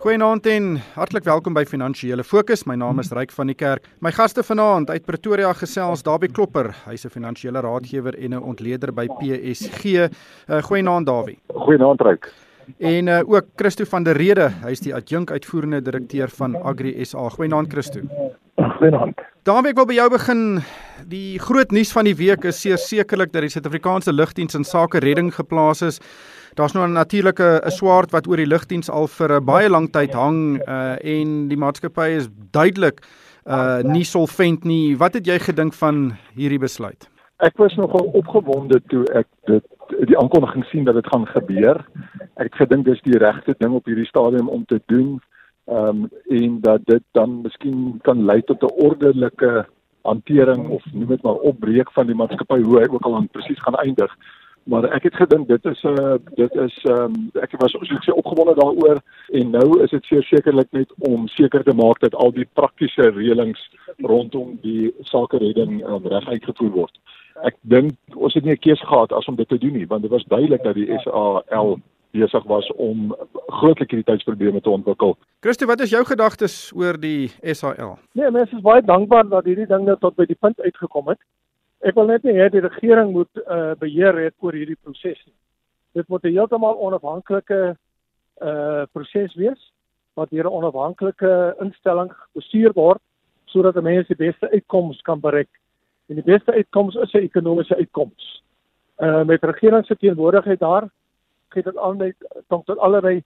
Goeienaand en hartlik welkom by Finansiële Fokus. My naam is Ryk van die Kerk. My gaste vanaand uit Pretoria gesels Dawie Klopper. Hy's 'n finansiële raadgewer en 'n ontleder by PSG. Uh, Goeienaand Dawie. Goeienaand Ryk. En uh, ook Christo van der Rede. Hy's die adjunk uitvoerende direkteur van Agri SA. Goeienaand Christo. Goeienaand. Dawie, ek wil by jou begin. Die groot nuus van die week is sekerlik dat die Suid-Afrikaanse lugdiens in sake redding geplaas is. Daar's nou 'n natuurlike 'n swaard wat oor die lugdiens al vir 'n baie lang tyd hang uh, en die maatskappy is duidelik uh nie solvent nie. Wat het jy gedink van hierdie besluit? Ek was nogal opgewonde toe ek dit die aankondiging sien dat dit gaan gebeur. Ek gedink dis die regte ding op hierdie stadium om te doen. Ehm um, en dat dit dan miskien kan lei tot 'n ordelike hantering of noem dit maar opbreek van die maatskappy hoe hy ook al aan presies gaan eindig maar ek het gedink dit is 'n uh, dit is um, ek was soos ek sê opgewonde daaroor en nou is dit sekerlik net om seker te maak dat al die praktiese reëlings rondom die sake redding um, reg uitgevoer word. Ek dink ons het nie 'n keuse gehad as om dit te doen nie want dit was duidelik dat die SAL besig was om groot likwiditeitsprobleme te ontwikkel. Christo, wat is jou gedagtes oor die SAL? Nee, mense is baie dankbaar dat hierdie ding nou tot by die punt uitgekom het. Ek wil net nie hê die regering moet uh, beheer het oor hierdie proses nie. Dit moet 'n heeltemal onafhanklike uh proses wees wat deur 'n onafhanklike instelling bestuur word sodat mense die beste uitkomste kan bereik. En die beste uitkomste is 'n ekonomiese uitkoms. Uh met regering se teenwoordigheid daar gee dit net tot tot allerlei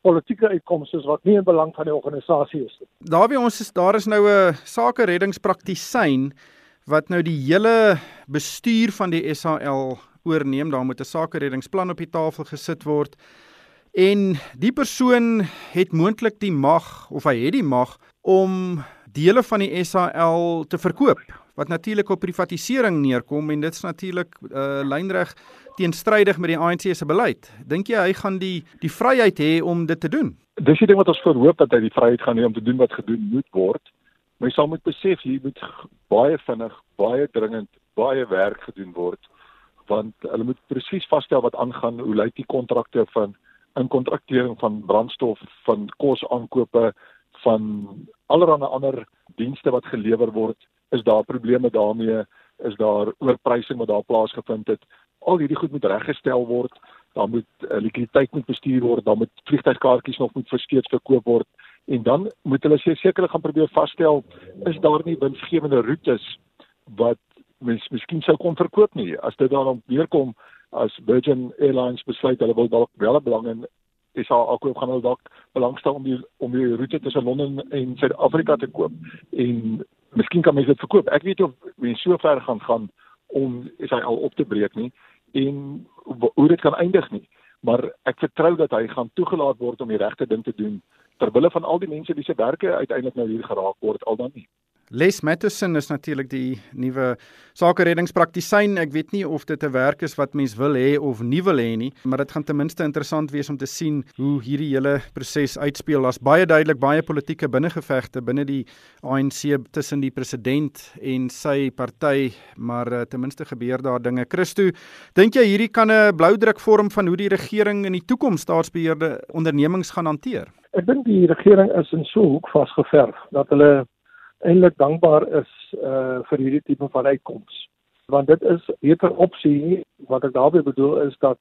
politieke uitkomste wat nie in belang van die organisasie is nie. Daar wie ons is daar is nou 'n sake reddingspraktisyn wat nou die hele bestuur van die SAL oorneem. Daar moet 'n sakereddingsplan op die tafel gesit word. En die persoon het moontlik die mag of hy het die mag om dele van die SAL te verkoop wat natuurlik op privatisering neerkom en dit's natuurlik uh, lynreg teenstrydig met die ANC se beleid. Dink jy hy gaan die die vryheid hê om dit te doen? Dis die ding wat ons verhoop dat hy die vryheid gaan hê om te doen wat gedoen moet word. Jy sal moet besef hier moet baie vinnig, baie dringend, baie werk gedoen word want hulle moet presies vasstel wat aangaan, hoe lyk die kontrakte van inkontraktering van brandstof, van kos aankope, van allerlei ander dienste wat gelewer word, is daar probleme daarmee, is daar oorprysing wat daar plaasgevind het. Al hierdie goed moet reggestel word. Daar moet uh, likwiditeit moet bestuur word, daar moet vliegtuigkaartjies nog moet versteeds verkoop word en dan moet hulle sekerlik gaan probeer vasstel is daar nie winsgewende roetes wat mens miskien sou kon verkoop nie. As dit daarom weerkom as Virgin Airlines besluit hulle wil dalk wel belang in is al ook gaan hulle dalk belangstel om die om die roete tussen Londen en Suid-Afrika te koop. En miskien kan mense dit verkoop. Ek weet of mense so ver gaan gaan om is hy al op te breek nie en hoe dit kan eindig nie. Maar ek vertrou dat hy gaan toegelaat word om die regte ding te doen ter wille van al die mense wie se werke uiteindelik nou hier geraak word al dan nie. Les Matheson is natuurlik die nuwe sakereddingspraktisyn. Ek weet nie of dit 'n werk is wat mens wil hê of nie wil hê nie, maar dit gaan ten minste interessant wees om te sien hoe hierdie hele proses uitspeel. Daar's baie duidelik baie politieke binnengevegte binne die ANC tussen die president en sy party, maar uh, ten minste gebeur daar dinge. Christo, dink jy hierdie kan 'n blou druk vorm van hoe die regering in die toekoms staatsbeheerde ondernemings gaan hanteer? Ek dink die regering is in so 'n hoek vasgeverf dat hulle eintlik dankbaar is uh vir hierdie tipe van uitkomste. Want dit is beter opsie wat ek daarmee bedoel is dat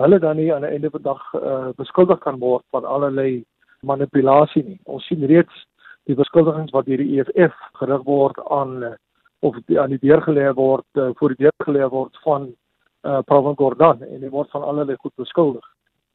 hulle dan nie aan die einde van die dag uh beskuldig kan word van allerlei manipulasie nie. Ons sien reeds die beskuldigings wat deur die EFF gerig word aan uh, of die, aan die deur gelê word uh, voor die deur gelê word van uh Paul Gordon en hy word van allerlei goed beskuldig.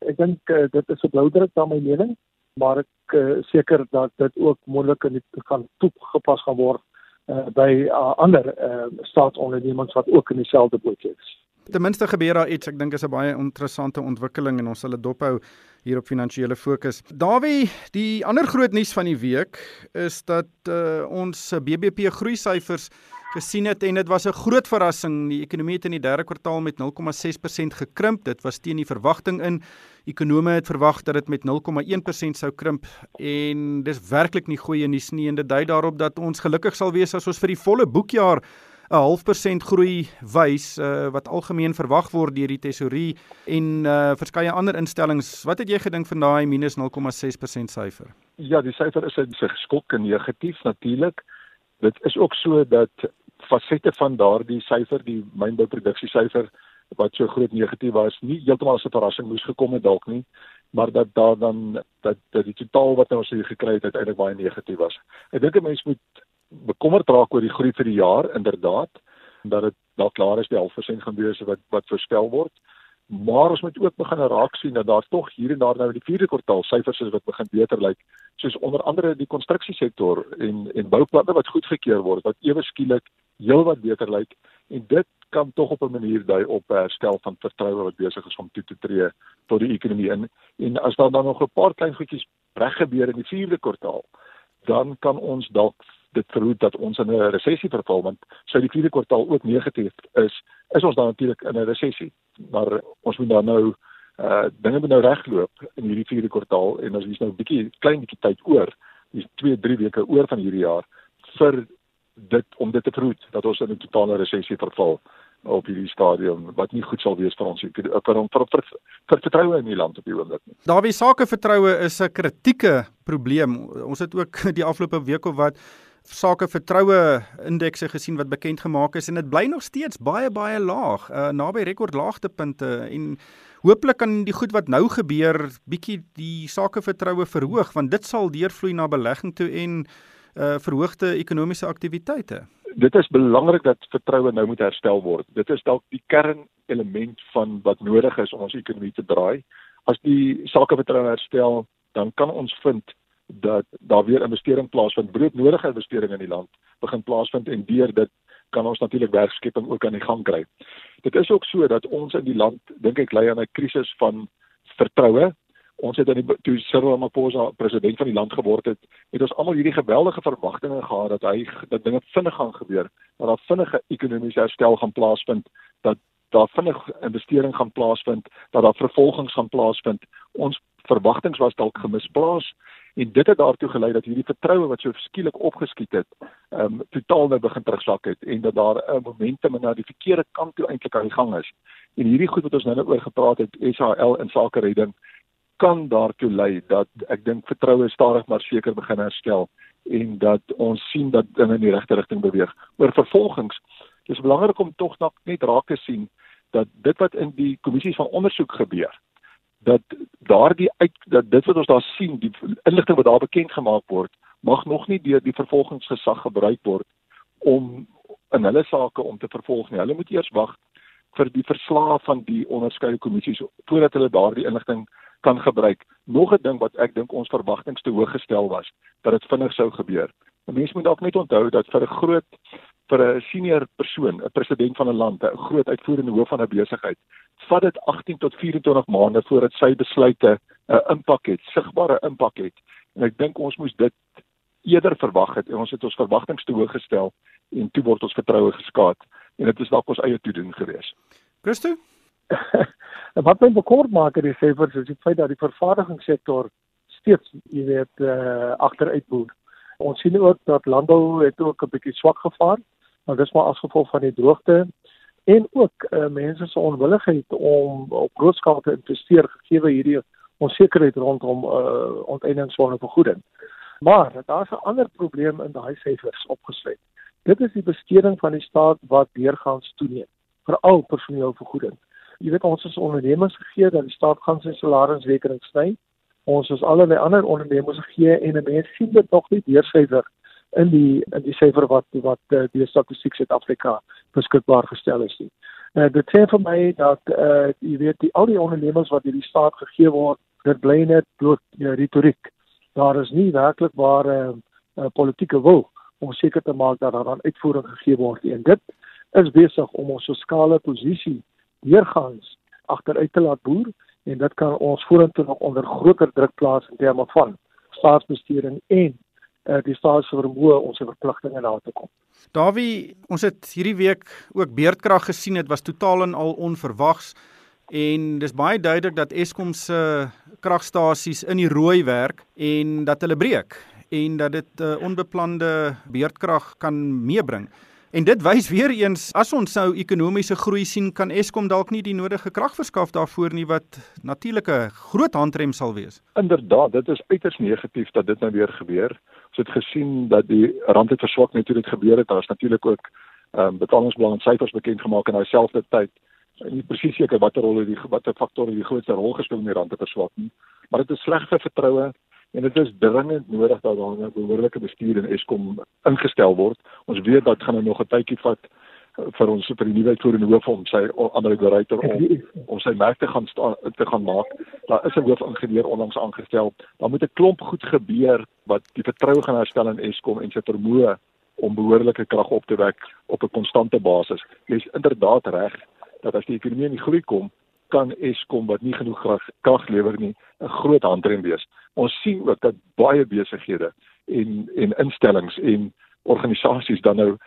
Ek dink uh, dit is 'n blou druk aan my mening maar ek uh, seker dat dit ook moontlik in gaan toegepas gaan word uh, by uh, ander uh, staatsondernemings wat ook in dieselfde boot is. Ten minste gebeur daar iets, ek dink is 'n baie interessante ontwikkeling en ons sal dit dophou hier op finansiële fokus. Dawie, die ander groot nuus van die week is dat uh, ons BBP groei syfers gesien het en dit was 'n groot verrassing. Die ekonomie het in die derde kwartaal met 0,6% gekrimp. Dit was teen die verwagting in. Ekonome het verwag dat dit met 0,1% sou krimp en dis werklik nie goeie nuus nie en dit dui daarop dat ons gelukkig sal wees as ons vir die volle boekjaar half persent groei wys uh, wat algemeen verwag word deur die tesourier en uh, verskeie ander instellings. Wat het jy gedink van daai minus 0,6% syfer? Ja, die syfer is 'n geskok en negatief natuurlik. Dit is ook so dat fasette van daardie syfer, die mynbouproduksie syfer wat so groot negatief was, nie heeltemal as 'n verrassing moes gekom het dalk nie, maar dat daar dan dat dat die totaal wat ons hier gekry het uiteindelik baie negatief was. Ek dink 'n mens moet bekommerd raak oor die groei vir die jaar inderdaad dat dit dalk klaar is die 11% gaan wees wat wat voorspel word. Maar ons moet ook begin raak sien dat daar tog hier en daar nou in die vierde kwartaal syfers is wat begin beter lyk, soos onder andere die konstruksiesektor en en bouplanne wat goedgekeur word wat ewe skielik heelwat beter lyk en dit kan tog op 'n manier dui op herstel van vertroue wat besig is om toe te tree tot die ekonomie in. En as daar dan nog 'n paar klein goedjies reg gebeur in die vierde kwartaal dan kan ons dalk dit verhoed dat ons in 'n resessie verval want sou die vierde kwartaal ook negatief is is ons dan natuurlik in 'n resessie. Maar ons moet dan nou uh dinge moet nou regloop in hierdie vierde kwartaal en ons nou 'n bietjie klein bietjie tyd oor dis 2 3 weke oor van hierdie jaar vir dit om dit te verhoed dat ons in 'n totale resessie verval op hierdie stadium wat nie goed sal wees vir ons vir vir, vir, vir, vertroue in die land op die oomblik nie. Daar wie sake vertroue is 'n kritieke probleem. Ons het ook die afgelope week of wat sake vertroue indekse gesien wat bekend gemaak is en dit bly nog steeds baie baie laag, uh, naby rekord laagtepunte en hooplik kan die goed wat nou gebeur bietjie die sake vertroue verhoog want dit sal deurvloei na belegging toe en uh, verhoogde ekonomiese aktiwiteite. Dit is belangrik dat vertroue nou moet herstel word. Dit is dalk die kernelement van wat nodig is om ons ekonomie te draai. As die sakevertroue herstel, dan kan ons vind dat daar weer investering plaasvind, broodnodige investering in die land begin plaasvind en deur dit kan ons natuurlik werkskeping ook aan die gang kry. Dit is ook so dat ons in die land dink ek lei aan 'n krisis van vertroue ons het aan die toe Cyril Ramaphosa president van die land geword het, het ons almal hierdie geweldige verwagtinge gehad dat hy dat dinge vinnig gaan gebeur, dat daar vinnige ekonomiese herstel gaan plaasvind, dat daar vinnig investering gaan plaasvind, dat daar vervolgings gaan plaasvind. Ons verwagtinge was dalk gemisplaas en dit het daartoe gelei dat hierdie vertroue wat so skielik opgeskiet het, ehm um, totaal nou begin terugsak het en dat daar 'n momentum na die verkeerde kant toe eintlik aan die gang is. En hierdie goed wat ons nou net oor gepraat het, SAL in sake redding, kan daartoe lei dat ek dink vertroue stadig maar seker begin herstel en dat ons sien dat dinge in die regte rigting beweeg. Oor vervolgings, dis belangrik om tog net raak te sien dat dit wat in die kommissies van ondersoek gebeur, dat daardie uit dat dit wat ons daar sien, die inligting wat daar bekend gemaak word, mag nog nie deur die vervolgingsgesag gebruik word om in hulle sake om te vervolg nie. Hulle moet eers wag vir die verslae van die onderskeie kommissies voordat hulle daardie inligting kan gebruik. Nog 'n ding wat ek dink ons verwagtinge te hoog gestel was, dat dit vinnig sou gebeur. 'n Mens moet dalk net onthou dat vir 'n groot vir 'n senior persoon, 'n president van 'n land, 'n groot uitvoerende hoof van 'n besigheid, vat dit 18 tot 24 maande voordat sy besluite 'n impak het, sigbare impak het. En ek dink ons moes dit eerder verwag het ons het ons verwagtinge te hoog gestel en toe word ons vertroue geskaad en dit is dalk ons eie toedoen geweest. Christo wat my bekommerd maak is die syfers is die feit dat die vervaardigingssektor steeds, jy weet, uh agteruit boer. Ons sien ook dat landbou het ook 'n bietjie swak gevaar, maar dis maar as gevolg van die droogte en ook uh mense se onwilligheid om op grootskaal te investeer gegee hierdie onsekerheid rondom uh onteieningswone vergoeding. Maar daar's 'n ander probleem in daai syfers opgesluit. Dit is die besteding van die staat wat deurgaans toeneem, veral personeelvergoeding jy weet ons is ondernemers gegee dat die staat gaan sy salarisrekening sny. Ons is allerlei ander ondernemers gegee en mense sien dit nog nie deursyfer in die in die syfer wat wat uh, die statistiek Suid-Afrika beskikbaar gestel is nie. Uh, dit sê vir my dat uh, jy weet die al die ondernemers wat hierdie staat gegee word, dit bly net bloot uh, retoriek. Daar is nie werklik waar 'n uh, uh, politieke wil om seker te maak dat daar aan uitvoering gegee word en dit is besig om ons fiskale posisie deurgaans agteruit te laat boer en dit kan ons vorentoe nog onder groter druk plaas in terme van staatsbestuuring en uh, die staatsvermoë om sy verpligtinge na te kom. Dawie, ons het hierdie week ook beerdkrag gesien, dit was totaal en al onverwags en dis baie duidelik dat Eskom se kragstasies in die rooi werk en dat hulle breek en dat dit uh, onbeplande beerdkrag kan meebring. En dit wys weer eens as ons nou ekonomiese groei sien, kan Eskom dalk nie die nodige krag verskaf daarvoor nie wat natuurlik 'n groot handrem sal wees. Inderdaad, dit is uiters negatief dat dit nou weer gebeur. Ons het gesien dat die rand het verswak net toe dit gebeur het. Daar's natuurlik ook ehm um, betalingsbelang syfers bekend gemaak in daai selfde tyd. En nie presies seker watter rol die watter faktore die grootste rol gespeel om die rand te verswak nie, maar dit is sleg vir vertroue en dit is dringend nodig dat daar 'n behoorlike bestuur in Eskom ingestel word. Ons weet dat gaan nou nog 'n tydjie vat eh, vir ons vir die nuwe uitvoerende hoof om sy ander direkteur om om sy merk te gaan sta, te gaan maak. Daar is 'n hoofingenieur onlangs aangestel. Daar moet 'n klomp goed gebeur wat die vertroue gaan herstel in Eskom en sy vermoë om behoorlike krag op te wek op 'n konstante basis. Jy is inderdaad reg dat as die ekonomie in groei kom, kan Eskom wat nie genoeg krag lewer nie 'n groot handrem wees. Ons sien ook dat baie besighede en en instellings en organisasies dan nou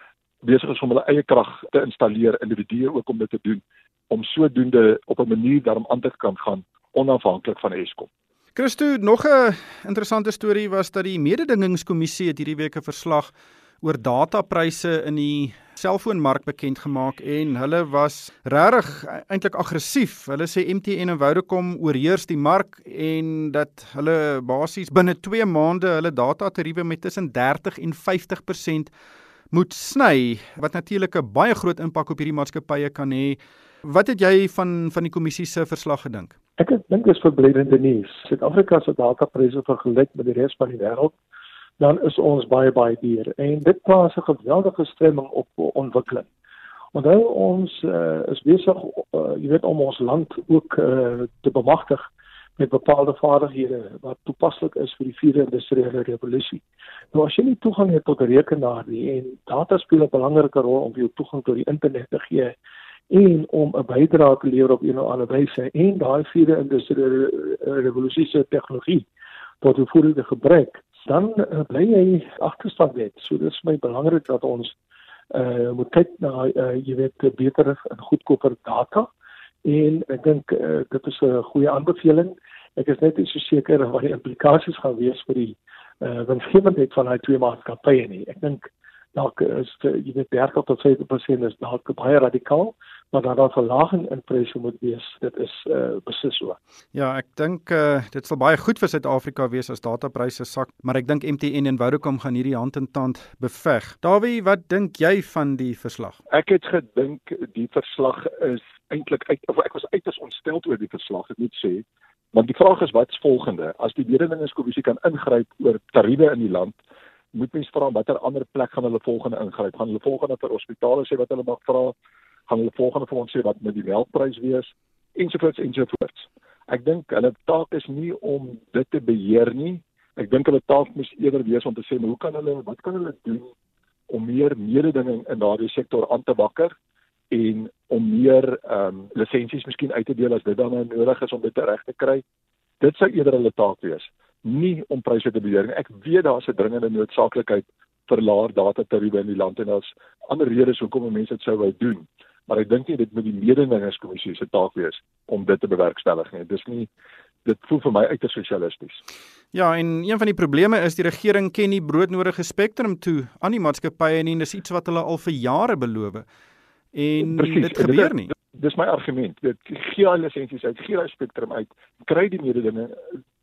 besig is om hulle eie krag te installeer, individue ook om dit te doen om sodoende op 'n manier daarom aan te kan gaan onafhanklik van Eskom. Christo, nog 'n interessante storie was dat die mededingingskommissie het hierdie week 'n verslag oor datapryse in die selfoonmark bekend gemaak en hulle was regtig eintlik aggressief. Hulle sê MTN en Vodacom oorheers die mark en dat hulle basies binne 2 maande hulle datatariewe met tussen 30 en 50% moet sny wat natuurlik 'n baie groot impak op hierdie maatskappye kan hê. Wat het jy van van die kommissie se verslag gedink? Ek dink dit is verblydende nuus. Suid-Afrika se datapryse vergelyk met die res van die wêreld dan is ons baie baie duur en dit plaas 'n geweldige stremming op ontwikkeling. Onthou ons uh, is besig uh, jy weet om ons land ook uh, te bemagtig met bepaalde vaardighede wat toepaslik is vir die vierde industriële revolusie. Nou as jy nie toegang het tot 'n rekenaar nie en data speel 'n belangrike rol om jou toegang tot die internet te gee en om 'n bydrae te lewer op 'n of ander wyse en daai vierde industriële revolusie se tegnologie tot die volle gebruik dan uh, bly jy agterstand net. So dis my belangrik dat ons uh moet kyk na uh, jy weet beter en goedkoper data en ek dink uh, dit is 'n goeie aanbeveling. Ek is net nie so seker wat die implikasies gaan wees vir die uh winsgewendheid van daai twee maatskappye nie. Ek dink dalk is jy weet 30 tot 50% is dalk baie radikaal maar dat daar verlaging in pryse moet wees dit is uh, beslis so. Ja, ek dink uh, dit sal baie goed vir Suid-Afrika wees as datapryse sak, maar ek dink MTN en Vodacom gaan hierdie hand in tand beveg. Dawie, wat dink jy van die verslag? Ek het gedink die verslag is eintlik uit of ek was uiters ontstel oor die verslag, ek moet sê. Want die vraag is wat's volgende? As die mededingingskommissie kan ingryp oor tariewe in die land, moet mens vra watter ander plek gaan hulle volgende ingryp? Gaan hulle volgende vir hospitale sê wat hulle mag vra? Gaan hulle volgende vir ons sê wat met die melkprys wees ensovoorts ensovoorts. Ek dink hulle taak is nie om dit te beheer nie. Ek dink hulle taak moet eerder wees om te sê hoe kan hulle wat kan hulle doen om meer mededinging in daardie sektor aan te wakker en om meer ehm um, lisensies miskien uit te deel as dit dan nou nodig is om dit reg te kry. Dit sou eerder hulle taak wees, nie om pryse te beheer nie. Ek weet daar's 'n dringende noodsaaklikheid vir laer data tariewe in die land en daar's ander redes hoekom mense dit sou wou doen maar ek dink nie dit moet die mededingingskommissie se taak wees om dit te bewerkstellig nie. Dis nie dit voel vir my uiters sosialisties. Ja, en een van die probleme is die regering ken nie broodnodige spektrum toe aan die maatskappye nie en dis iets wat hulle al vir jare beloof. En Precies, dit gebeur nie. Dit, dis my argument. Dit gee al lisensies uit, gee al spektrum uit, kry die mededinge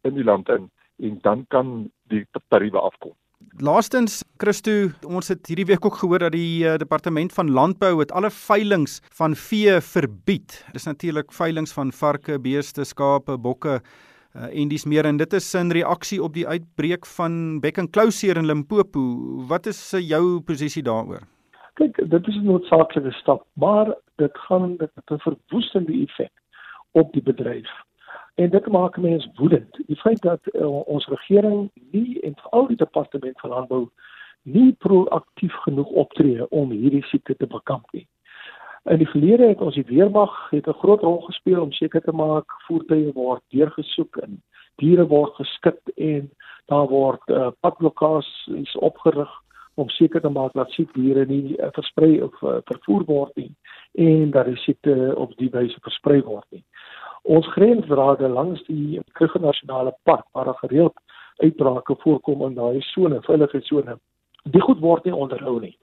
in die land in en dan kan die tariewe afkom. Laastens Christo, ons het hierdie week ook gehoor dat die uh, departement van landbou het alle veilinge van vee verbied. Dis natuurlik veilinge van varke, beeste, skape, bokke uh, en dis meer en dit is in reaksie op die uitbreek van bek en klou seer in Limpopo. Wat is uh, jou posisie daaroor? Kyk, dit is 'n noodsaaklike stap, maar dit gaan 'n verwoestende effek op die bedryf En dit maak mense woedend. Die feit dat uh, ons regering nie en veral die departement van landbou nie proaktief genoeg optree om hierdie siekte te bekamp nie. In die verlede het ons die weermag het 'n groot rol gespeel om seker te maak voertuie word deurgesoek en diere word geskit en daar word uh, padblokkades opgerig om seker te maak dat siek diere nie uh, versprei of uh, vervoer word nie en dat die siekte op die wyse versprei word nie ons grensdrade langs die Kruger Nasionale Park waar daar gereeld uitbrake voorkom in daai sone, veilige sone. Die goed word nie onderhou nie.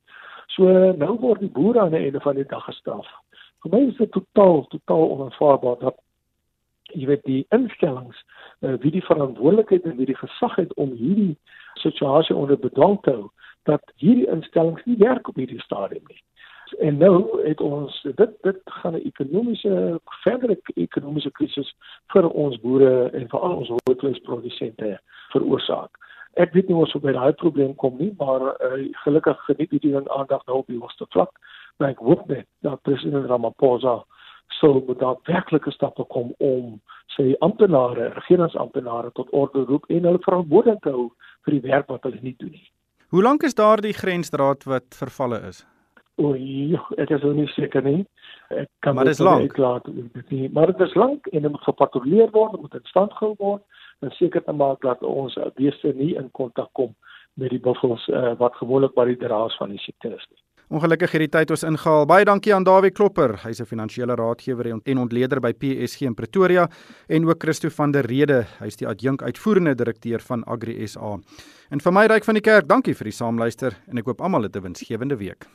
So nou word die boere aan die einde van die dag gestraf. Vir my is dit totaal totaal onaanvaarbaar dat jy weet die instellings uh, wie die verantwoordelikheid en wie die gesag het om hierdie situasie onder bedwang te hou dat hierdie instellings nie werk op hierdie stadium nie. En nou het ons dit dit gaan 'n ekonomiese verdere ekonomiese krisis vir ons boere en vir al ons hoëvleesprodusente veroorsaak. Ek weet nie of ons by daai probleem kom nie, maar uh, gelukkig geniet hierdie ding aandag nou op die hoogste vlak. Maar ek hoop net dat president Ramaphosa sou moet daar werklike stappe kom om sy amptenare, regeringsamptenare tot orde roep en hulle verantwoordelik hou vir die werk wat hulle nie doen nie. Hoe lank is daardie grensdraad wat vervalle is? O, ja, ek is nie seker nie. Ek kan Maar dit is lank. Laat, nie, maar dit is lank en dit moet gepatrolleer word, moet in stand gehou word en seker te maak dat ons beeste nie in kontak kom met die buffels uh, wat gewoonlik by die draers van die siekte is nie. Ongelukkig het die tyd ons ingehaal. Baie dankie aan Dawie Klopper. Hy's 'n finansiële raadgewer en ontleder by PSG in Pretoria en ook Christo van der Rede. Hy's die adjunk uitvoerende direkteur van Agri SA. En vir my ryk van die kerk, dankie vir die saamluister en ek hoop almal het 'n winsgewende week.